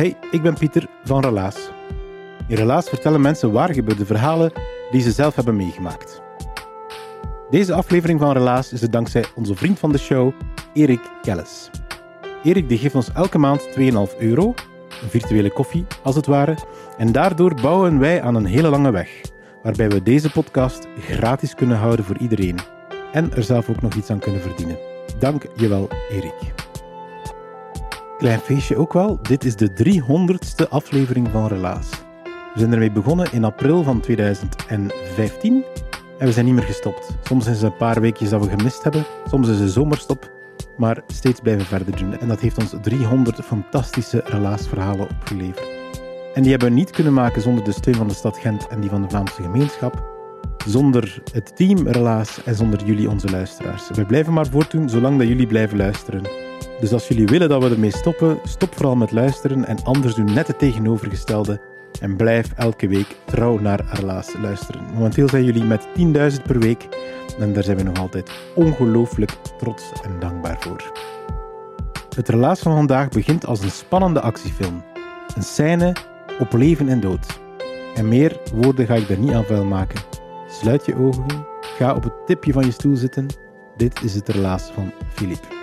Hey, ik ben Pieter van Relaas. In Relaas vertellen mensen waar gebeurde verhalen die ze zelf hebben meegemaakt. Deze aflevering van Relaas is het dankzij onze vriend van de show, Erik Kelles. Erik die geeft ons elke maand 2,5 euro, een virtuele koffie als het ware, en daardoor bouwen wij aan een hele lange weg, waarbij we deze podcast gratis kunnen houden voor iedereen en er zelf ook nog iets aan kunnen verdienen. Dank je wel, Erik. Klein feestje ook wel. Dit is de 300ste aflevering van Relaas. We zijn ermee begonnen in april van 2015 en we zijn niet meer gestopt. Soms is het een paar weekjes dat we gemist hebben, soms is het zomerstop, maar steeds blijven verder doen. En dat heeft ons 300 fantastische Relaas-verhalen opgeleverd. En die hebben we niet kunnen maken zonder de steun van de stad Gent en die van de Vlaamse gemeenschap, zonder het team Relaas en zonder jullie, onze luisteraars. We blijven maar voortdoen zolang dat jullie blijven luisteren. Dus als jullie willen dat we ermee stoppen, stop vooral met luisteren en anders doe net het tegenovergestelde en blijf elke week trouw naar Relaas luisteren. Momenteel zijn jullie met 10.000 per week en daar zijn we nog altijd ongelooflijk trots en dankbaar voor. Het Relaas van vandaag begint als een spannende actiefilm. Een scène op leven en dood. En meer woorden ga ik er niet aan vuil maken. Sluit je ogen, ga op het tipje van je stoel zitten. Dit is het Relaas van Philippe.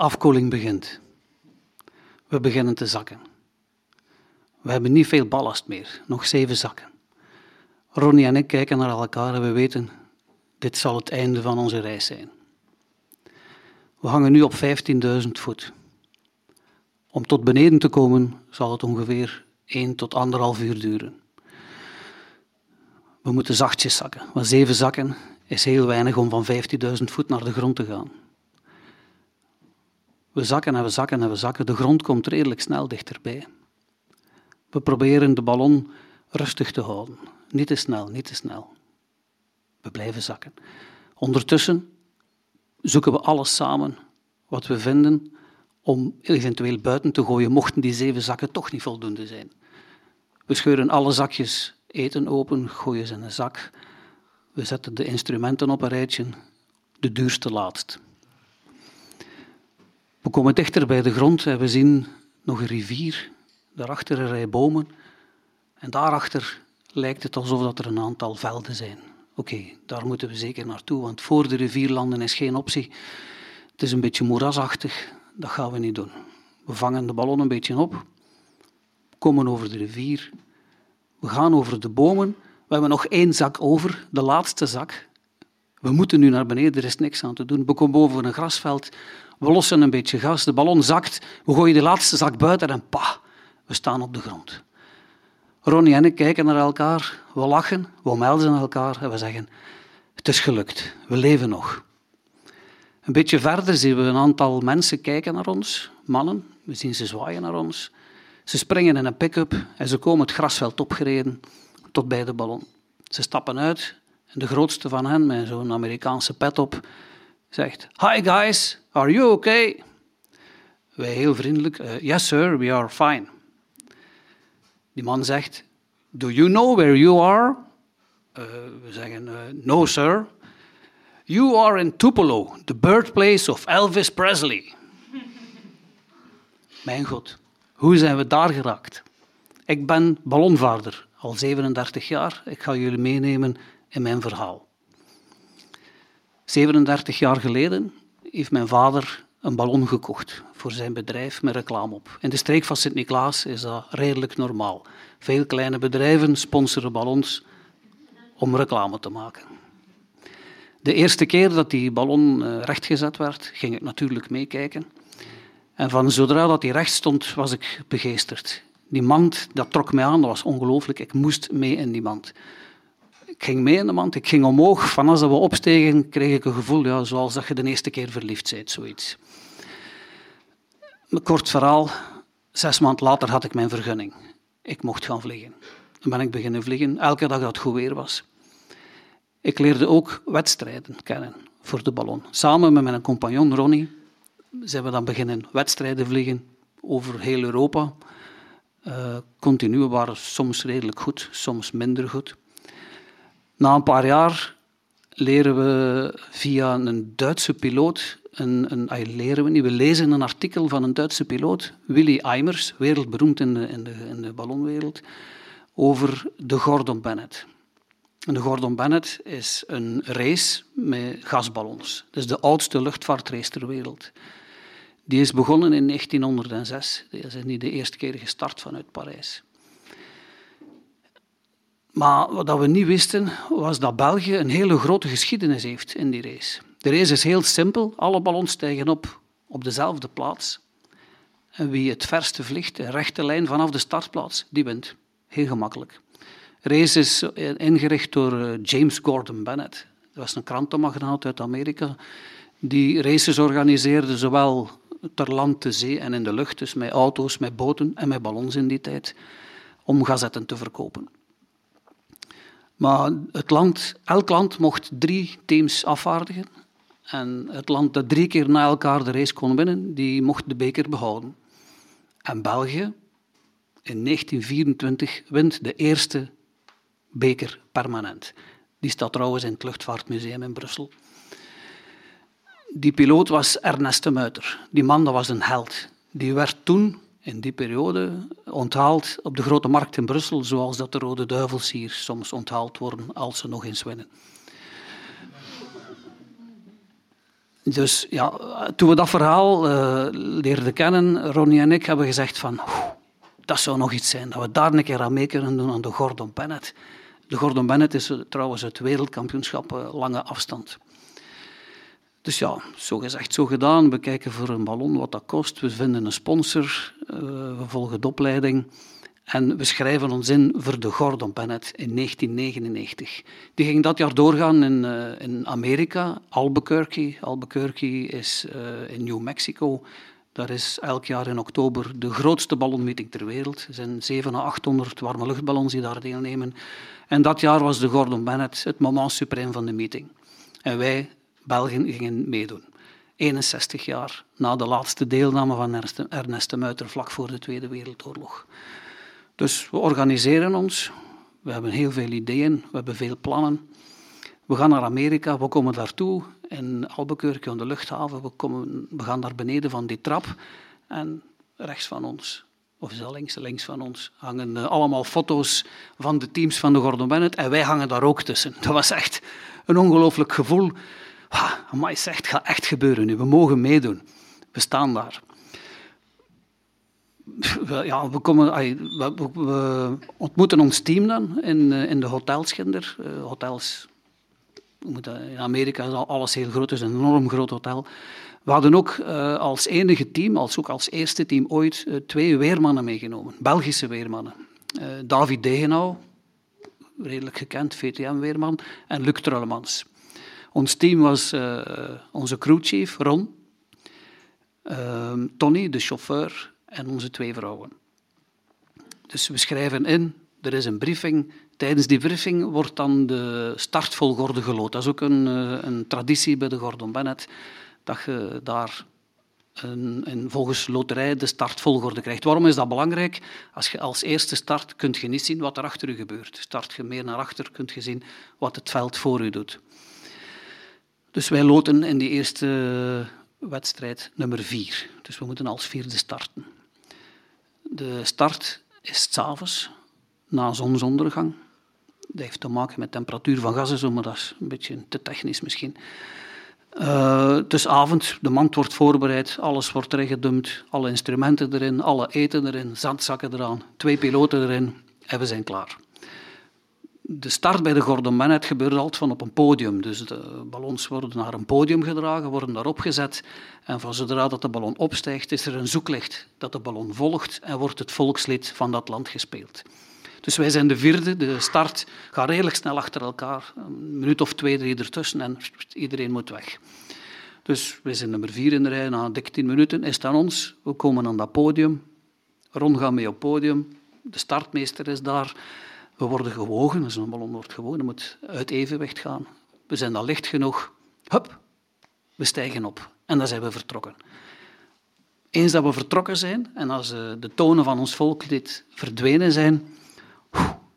Afkoeling begint. We beginnen te zakken. We hebben niet veel ballast meer, nog zeven zakken. Ronnie en ik kijken naar elkaar en we weten, dit zal het einde van onze reis zijn. We hangen nu op 15.000 voet. Om tot beneden te komen zal het ongeveer 1 tot 1,5 uur duren. We moeten zachtjes zakken, want zeven zakken is heel weinig om van 15.000 voet naar de grond te gaan. We zakken en we zakken en we zakken. De grond komt redelijk snel dichterbij. We proberen de ballon rustig te houden. Niet te snel, niet te snel. We blijven zakken. Ondertussen zoeken we alles samen wat we vinden om eventueel buiten te gooien, mochten die zeven zakken toch niet voldoende zijn. We scheuren alle zakjes eten open, gooien ze in een zak. We zetten de instrumenten op een rijtje, de duurste laatst. We komen dichter bij de grond en we zien nog een rivier, daarachter een rij bomen. En daarachter lijkt het alsof dat er een aantal velden zijn. Oké, daar moeten we zeker naartoe, want voor de rivier landen is geen optie. Het is een beetje moerasachtig, dat gaan we niet doen. We vangen de ballon een beetje op, komen over de rivier, we gaan over de bomen. We hebben nog één zak over, de laatste zak. We moeten nu naar beneden, er is niks aan te doen. We komen boven een grasveld, we lossen een beetje gas, de ballon zakt, we gooien de laatste zak buiten en pa, we staan op de grond. Ronnie en ik kijken naar elkaar, we lachen, we melden elkaar en we zeggen, het is gelukt, we leven nog. Een beetje verder zien we een aantal mensen kijken naar ons, mannen, we zien ze zwaaien naar ons. Ze springen in een pick-up en ze komen het grasveld opgereden tot bij de ballon. Ze stappen uit en de grootste van hen, met zo'n Amerikaanse pet op, zegt: Hi guys, are you okay? Wij heel vriendelijk: uh, Yes sir, we are fine. Die man zegt: Do you know where you are? Uh, we zeggen: uh, No sir. You are in Tupelo, the birthplace of Elvis Presley. Mijn god, hoe zijn we daar geraakt? Ik ben ballonvaarder, al 37 jaar. Ik ga jullie meenemen in mijn verhaal. 37 jaar geleden heeft mijn vader een ballon gekocht voor zijn bedrijf met reclame op. In de streek van Sint-Niklaas is dat redelijk normaal. Veel kleine bedrijven sponsoren ballons om reclame te maken. De eerste keer dat die ballon eh, rechtgezet werd, ging ik natuurlijk meekijken. En van zodra dat hij recht stond, was ik begeesterd. Die mand, dat trok mij aan, dat was ongelooflijk. Ik moest mee in die mand. Ik ging mee in de mand, ik ging omhoog. Van als we opstegen, kreeg ik een gevoel, ja, zoals dat je de eerste keer verliefd bent, zoiets. Een kort verhaal, zes maanden later had ik mijn vergunning. Ik mocht gaan vliegen. Dan ben ik beginnen vliegen, elke dag dat het goed weer was. Ik leerde ook wedstrijden kennen voor de ballon. Samen met mijn compagnon Ronnie zijn we dan beginnen wedstrijden vliegen over heel Europa. Uh, continu waren soms redelijk goed, soms minder goed. Na een paar jaar leren we via een Duitse piloot, een, een, leren we niet, we lezen een artikel van een Duitse piloot, Willy Eimers, wereldberoemd in de, in de, in de ballonwereld, over de Gordon Bennett. En de Gordon Bennett is een race met gasballons. Dat is de oudste luchtvaartrace ter wereld. Die is begonnen in 1906. Die is niet de eerste keer gestart vanuit Parijs. Maar wat we niet wisten, was dat België een hele grote geschiedenis heeft in die race. De race is heel simpel. Alle ballons stijgen op op dezelfde plaats. En wie het verste vliegt, een rechte lijn vanaf de startplaats, die wint. Heel gemakkelijk. De race is ingericht door eh, James Gordon Bennett. Dat was een krantenmagnaat uit Amerika. Die races organiseerde zowel ter land, te zee en in de lucht. Dus met auto's, met boten en met ballons in die tijd. Om gazetten te verkopen. Maar het land, elk land mocht drie teams afvaardigen. En het land dat drie keer na elkaar de race kon winnen, die mocht de beker behouden. En België, in 1924, wint de eerste beker permanent. Die staat trouwens in het Luchtvaartmuseum in Brussel. Die piloot was Ernest de Muiter. Die man dat was een held. Die werd toen in die periode onthaald op de grote markt in Brussel, zoals dat de Rode Duivels hier soms onthaald worden als ze nog eens winnen. Dus ja, toen we dat verhaal uh, leerden kennen, Ronnie en ik, hebben gezegd van dat zou nog iets zijn, dat we daar een keer aan mee kunnen doen aan de Gordon Bennett. De Gordon Bennett is trouwens het wereldkampioenschap uh, lange afstand. Dus ja, zo gezegd, zo gedaan. We kijken voor een ballon wat dat kost. We vinden een sponsor. Uh, we volgen de opleiding. En we schrijven ons in voor de Gordon Bennett in 1999. Die ging dat jaar doorgaan in, uh, in Amerika, Albuquerque. Albuquerque is uh, in New Mexico. Daar is elk jaar in oktober de grootste ballonmeeting ter wereld. Er zijn 700 à 800 warme luchtballons die daar deelnemen. En dat jaar was de Gordon Bennett het moment suprem van de meeting. En wij Belgen gingen meedoen. 61 jaar na de laatste deelname van Ernest de Muiter vlak voor de Tweede Wereldoorlog. Dus we organiseren ons, we hebben heel veel ideeën, we hebben veel plannen. We gaan naar Amerika, we komen daartoe in Albuquerque aan de luchthaven. We, komen, we gaan naar beneden van die trap en rechts van ons, of is links, links van ons, hangen eh, allemaal foto's van de teams van de Gordon Bennett en wij hangen daar ook tussen. Dat was echt een ongelooflijk gevoel zegt, het gaat echt gebeuren nu. We mogen meedoen. We staan daar. We, ja, we, komen, ontmoeten ons team dan in, eh, in de hotelschinder. Uh, hotels, in Amerika is alles heel groot, het is een enorm groot hotel. We hadden ook uh, als enige team, als ook als eerste team ooit, twee weermannen meegenomen. Belgische weermannen. David Degenau, redelijk gekend, VTM-weerman, en Luc Trullemans. Ons team was uh, onze crewchief, Ron, uh, Tony, de chauffeur, en onze twee vrouwen. Dus we schrijven in, er is een briefing. Tijdens die briefing wordt dan de startvolgorde geloot. Dat is ook een, uh, een traditie bij de Gordon Bennett, dat je daar een, een, volgens loterij de startvolgorde krijgt. Waarom is dat belangrijk? Als je als eerste start, kun je niet zien wat er achter je gebeurt. Start je meer naar achter, kun je zien wat het veld voor u doet. Dus wij loten in die eerste wedstrijd nummer vier. Dus we moeten als vierde starten. De start is s'avonds, na zonsondergang. Dat heeft te maken met temperatuur van gassen, maar dat is een beetje te technisch misschien. Uh, het is avond, de mand wordt voorbereid, alles wordt erin alle instrumenten erin, alle eten erin, zandzakken eraan, twee piloten erin en we zijn klaar. De start bij de Gordon Bennett gebeurt altijd van op een podium. Dus de ballons worden naar een podium gedragen, worden daarop gezet. En van zodra dat de ballon opstijgt, is er een zoeklicht dat de ballon volgt en wordt het volkslied van dat land gespeeld. Dus wij zijn de vierde. De start gaat redelijk snel achter elkaar. Een minuut of twee, drie ertussen en iedereen moet weg. Dus wij zijn nummer vier in de rij. Na dik tien minuten is het aan ons. We komen aan dat podium. Ron gaat mee op podium. De startmeester is daar. We worden gewogen. Dus een ballon wordt gewogen. Dat moet uit evenwicht gaan. We zijn dan licht genoeg. Hup, we stijgen op. En dan zijn we vertrokken. Eens dat we vertrokken zijn en als eh, de tonen van ons volkslied verdwenen zijn,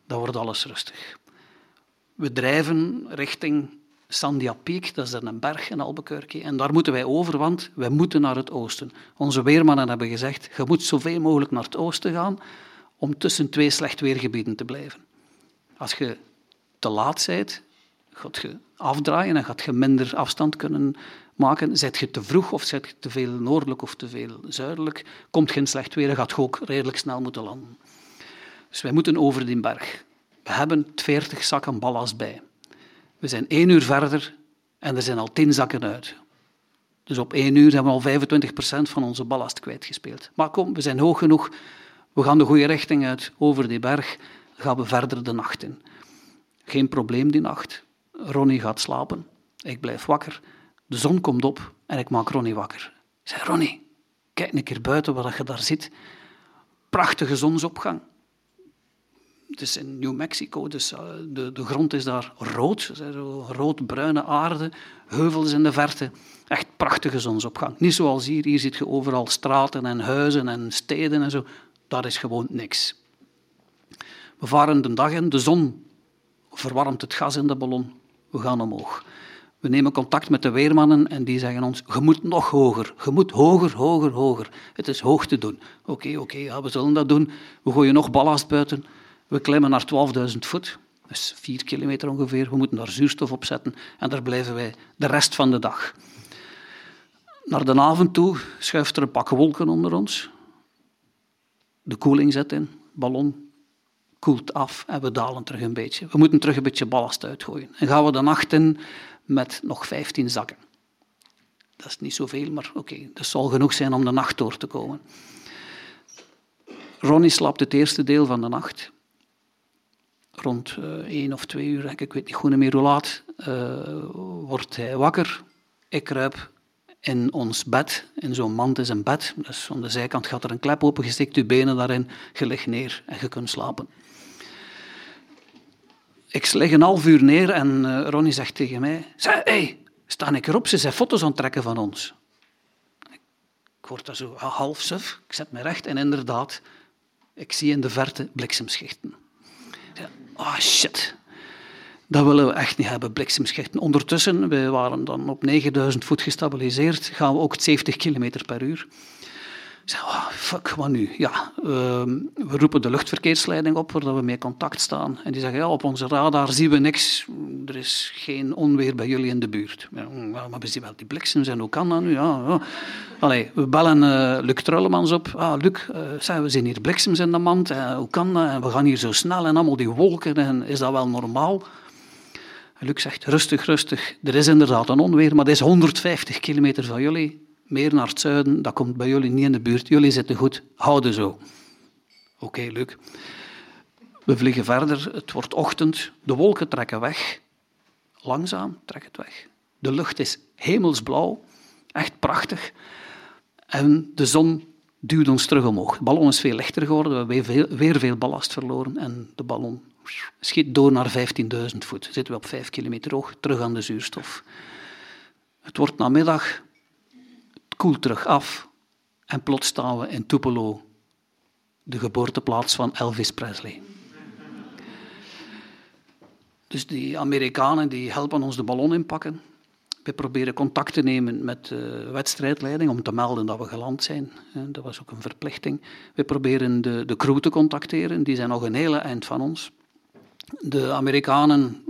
dan wordt alles rustig. We drijven richting Sandia Peak, dat is een berg in Albuquerque, en daar moeten wij over, want wij moeten naar het oosten. Onze weermannen hebben gezegd, je moet zoveel mogelijk naar het oosten gaan om tussen twee slecht weergebieden te blijven. Als je te laat bent, gaat je afdraaien en gaat je minder afstand kunnen maken. Zet je te vroeg of zet je te veel noordelijk of te veel zuidelijk, komt geen slecht weer en gaat je ook redelijk snel moeten landen. Dus wij moeten over die berg. We hebben 40 zakken ballast bij. We zijn één uur verder en er zijn al 10 zakken uit. Dus op één uur hebben we al 25% van onze ballast kwijtgespeeld. Maar kom, we zijn hoog genoeg. We gaan de goede richting uit over die berg. Gaan we verder de nacht in. Geen probleem die nacht. Ronnie gaat slapen. Ik blijf wakker. De zon komt op en ik maak Ronnie wakker. Ik zeg, Ronnie, kijk een keer buiten waar je daar zit. Prachtige zonsopgang het is in New Mexico, dus eh, de, de grond is daar rood, rood-bruine aarde, heuvels in de verte. Echt prachtige zonsopgang. Niet zoals hier, hier zit je overal straten en huizen en steden en zo. Daar is gewoon niks. We varen de dag in, de zon verwarmt het gas in de ballon. We gaan omhoog. We nemen contact met de weermannen en die zeggen ons, je moet nog hoger, je moet hoger, hoger, hoger. Het is hoog te doen. Oké, oké, ja, we zullen dat doen. We gooien nog ballast buiten. We klimmen naar 12.000 voet, dus 4 kilometer ongeveer. We moeten daar zuurstof op zetten en daar blijven wij de rest van de dag. Naar de avond toe schuift er een pak wolken onder ons. De koeling zet in, ballon koelt af en we dalen terug een beetje. We moeten terug een beetje ballast uitgooien. En gaan we de nacht in met nog 15 zakken. Dat is niet zoveel, maar oké, dat zal genoeg zijn om de nacht door te komen. Ronnie slaapt het eerste deel van de nacht rond uh, één of twee uur, ik weet niet goed meer hoe laat, uh, wordt hij wakker. Ik kruip in ons bed, in zo'n mand is een bed, dus aan de zijkant gaat er een klep open, steekt je benen daarin, je ligt neer en je kunt slapen. Ik lig een half uur neer en uh, Ronnie zegt tegen mij, hé, hey, sta ik erop, ze zijn foto's aan trekken van ons. Ik word daar zo half suf, ik zet me recht en inderdaad, ik zie in de verte bliksemschichten. Ah, oh shit. Dat willen we echt niet hebben, bliksemschichten. Ondertussen, we waren dan op 9000 voet gestabiliseerd, gaan we ook 70 km per uur. Zeg, oh, fuck, wat nu? Ja, ehm, we roepen de luchtverkeersleiding op, waar we mee contact staan. En die zeggen, ja, op onze radar zien we niks. Er is geen onweer bij jullie in de buurt. Ja, maar we zien wel die bliksems en hoe kan dat nu? Ja. Allee, we bellen uh, Luc Trullemans op. Ah, Luc, uh, we zien hier bliksems in de mand. Uh, hoe kan dat? We gaan hier zo snel en allemaal die wolken. En is dat wel normaal? Luc zegt, rustig, rustig. Er is inderdaad een onweer, maar dat is 150 kilometer van jullie meer naar het zuiden, dat komt bij jullie niet in de buurt. Jullie zitten goed, houden zo. Oké, Luc. We vliegen verder, het wordt ochtend, de wolken trekken weg. Langzaam trek het weg. De lucht is hemelsblauw, echt prachtig. En de zon duwt ons terug omhoog. De ballon is veel lichter geworden, we hebben weer veel, weer veel ballast verloren en de ballon schiet door naar 15.000 voet. zitten we op 5 kilometer hoog, terug aan de zuurstof. Het wordt namiddag, koelt terug af en plots staan we in Tupelo, de geboorteplaats van Elvis Presley. Dus die Amerikanen die helpen ons de ballon inpakken. We proberen contact te nemen met de wedstrijdleiding om te melden dat we geland zijn. Dat was ook een verplichting. We proberen de, de crew te contacteren, die zijn nog een hele eind van ons. De Amerikanen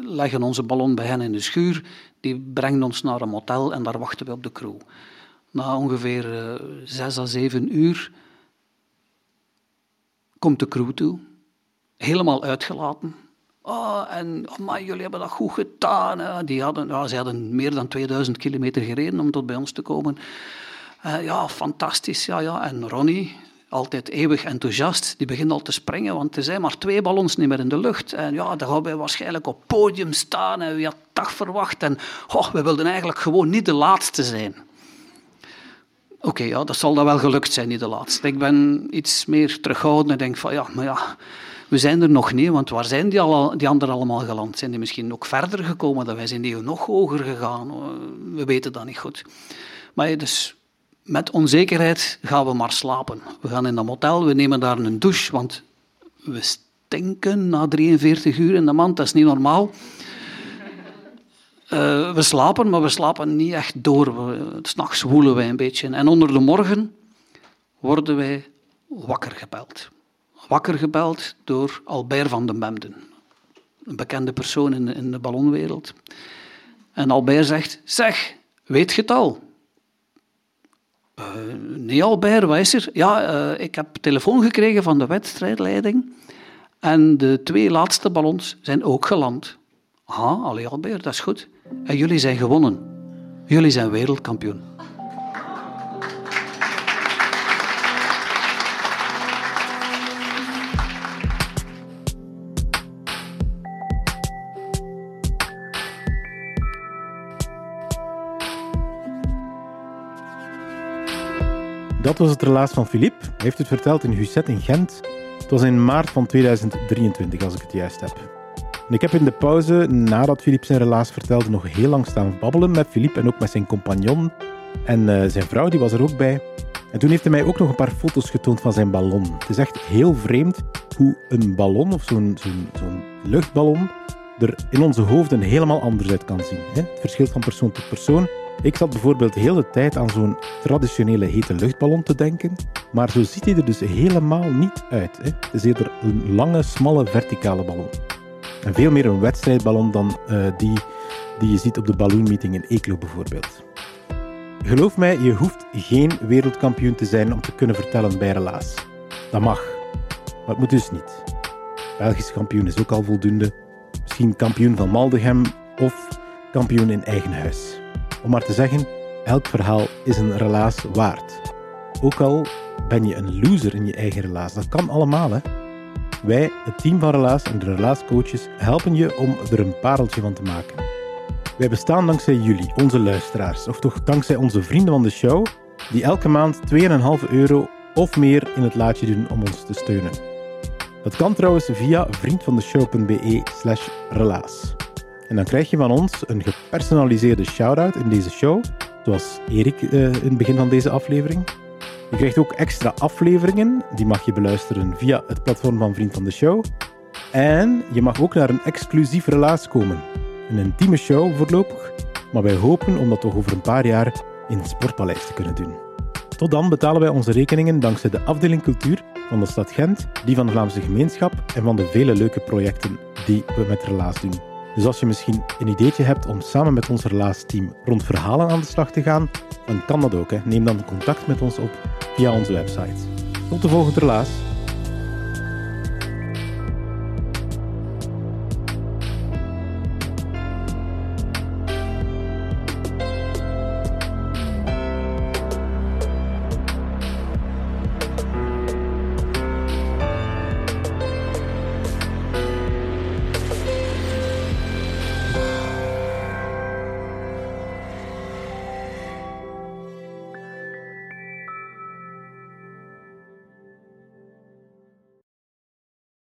leggen onze ballon bij hen in de schuur, die brengen ons naar een motel en daar wachten we op de crew. Na ongeveer uh, zes à zeven uur komt de crew toe, helemaal uitgelaten. Oh, en oh, jullie hebben dat goed gedaan. Die hadden, ja, ze hadden meer dan 2000 kilometer gereden om tot bij ons te komen. Uh, ja, fantastisch. Ja, ja. En Ronnie, altijd eeuwig enthousiast, die begint al te springen, want er zijn maar twee ballons niet meer in de lucht. En ja, dan gaan wij waarschijnlijk op podium staan en wie had dat verwacht? En oh, we wilden eigenlijk gewoon niet de laatste zijn. Oké, ja, dat zal dan wel gelukt zijn, niet de laatste. Ik ben iets meer terughoudend en denk van ja, maar ja, we zijn er nog niet, want waar zijn die, al, die anderen allemaal geland? Zijn die misschien ook verder gekomen? Dan wij zijn die nog hoger gegaan? We weten dat niet goed. Maar dus met onzekerheid gaan we maar slapen. We gaan in dat motel, we nemen daar een douche, want we stinken na 43 uur in de mand, dat is niet normaal. Uh, we slapen, maar we slapen niet echt door. S'nachts woelen wij een beetje. En onder de morgen worden wij wakker gebeld. Wakker gebeld door Albert van den Bemden, een bekende persoon in de, in de ballonwereld. En Albert zegt, zeg, weet je het al? Uh, nee, Albert, wat is er? Ja, uh, ik heb telefoon gekregen van de wedstrijdleiding en de twee laatste ballons zijn ook geland. Ah, allee Albert, dat is goed. En jullie zijn gewonnen. Jullie zijn wereldkampioen. Dat was het relaas van Philippe. Hij heeft het verteld in Husset in Gent. Het was in maart van 2023, als ik het juist heb. En ik heb in de pauze, nadat Philippe zijn relaas vertelde, nog heel lang staan babbelen met Philippe en ook met zijn compagnon. En uh, zijn vrouw, die was er ook bij. En toen heeft hij mij ook nog een paar foto's getoond van zijn ballon. Het is echt heel vreemd hoe een ballon of zo'n luchtballon er in onze hoofden helemaal anders uit kan zien. Hè? Het verschilt van persoon tot persoon. Ik zat bijvoorbeeld de hele tijd aan zo'n traditionele hete luchtballon te denken, maar zo ziet hij er dus helemaal niet uit. Hè. Het is eerder een lange, smalle, verticale ballon. En veel meer een wedstrijdballon dan uh, die die je ziet op de balloonmeeting in Eeklo bijvoorbeeld. Geloof mij, je hoeft geen wereldkampioen te zijn om te kunnen vertellen bij relaas. Dat mag, maar het moet dus niet. Belgisch kampioen is ook al voldoende. Misschien kampioen van Maldegem of kampioen in eigen huis. Om maar te zeggen, elk verhaal is een relaas waard. Ook al ben je een loser in je eigen relaas, dat kan allemaal hè. Wij, het team van Relaas en de relaascoaches, helpen je om er een pareltje van te maken. Wij bestaan dankzij jullie, onze luisteraars, of toch dankzij onze vrienden van de show, die elke maand 2,5 euro of meer in het laadje doen om ons te steunen. Dat kan trouwens via vriendvandeshow.be slash relaas. En dan krijg je van ons een gepersonaliseerde shout-out in deze show, zoals Erik uh, in het begin van deze aflevering. Je krijgt ook extra afleveringen, die mag je beluisteren via het platform van Vriend van de Show. En je mag ook naar een exclusief relaas komen. Een intieme show voorlopig, maar wij hopen om dat toch over een paar jaar in het Sportpaleis te kunnen doen. Tot dan betalen wij onze rekeningen dankzij de afdeling cultuur van de stad Gent, die van de Vlaamse gemeenschap en van de vele leuke projecten die we met Relaas doen. Dus als je misschien een ideetje hebt om samen met ons relaasteam rond verhalen aan de slag te gaan, dan kan dat ook. Neem dan contact met ons op via onze website. Tot de volgende relaas.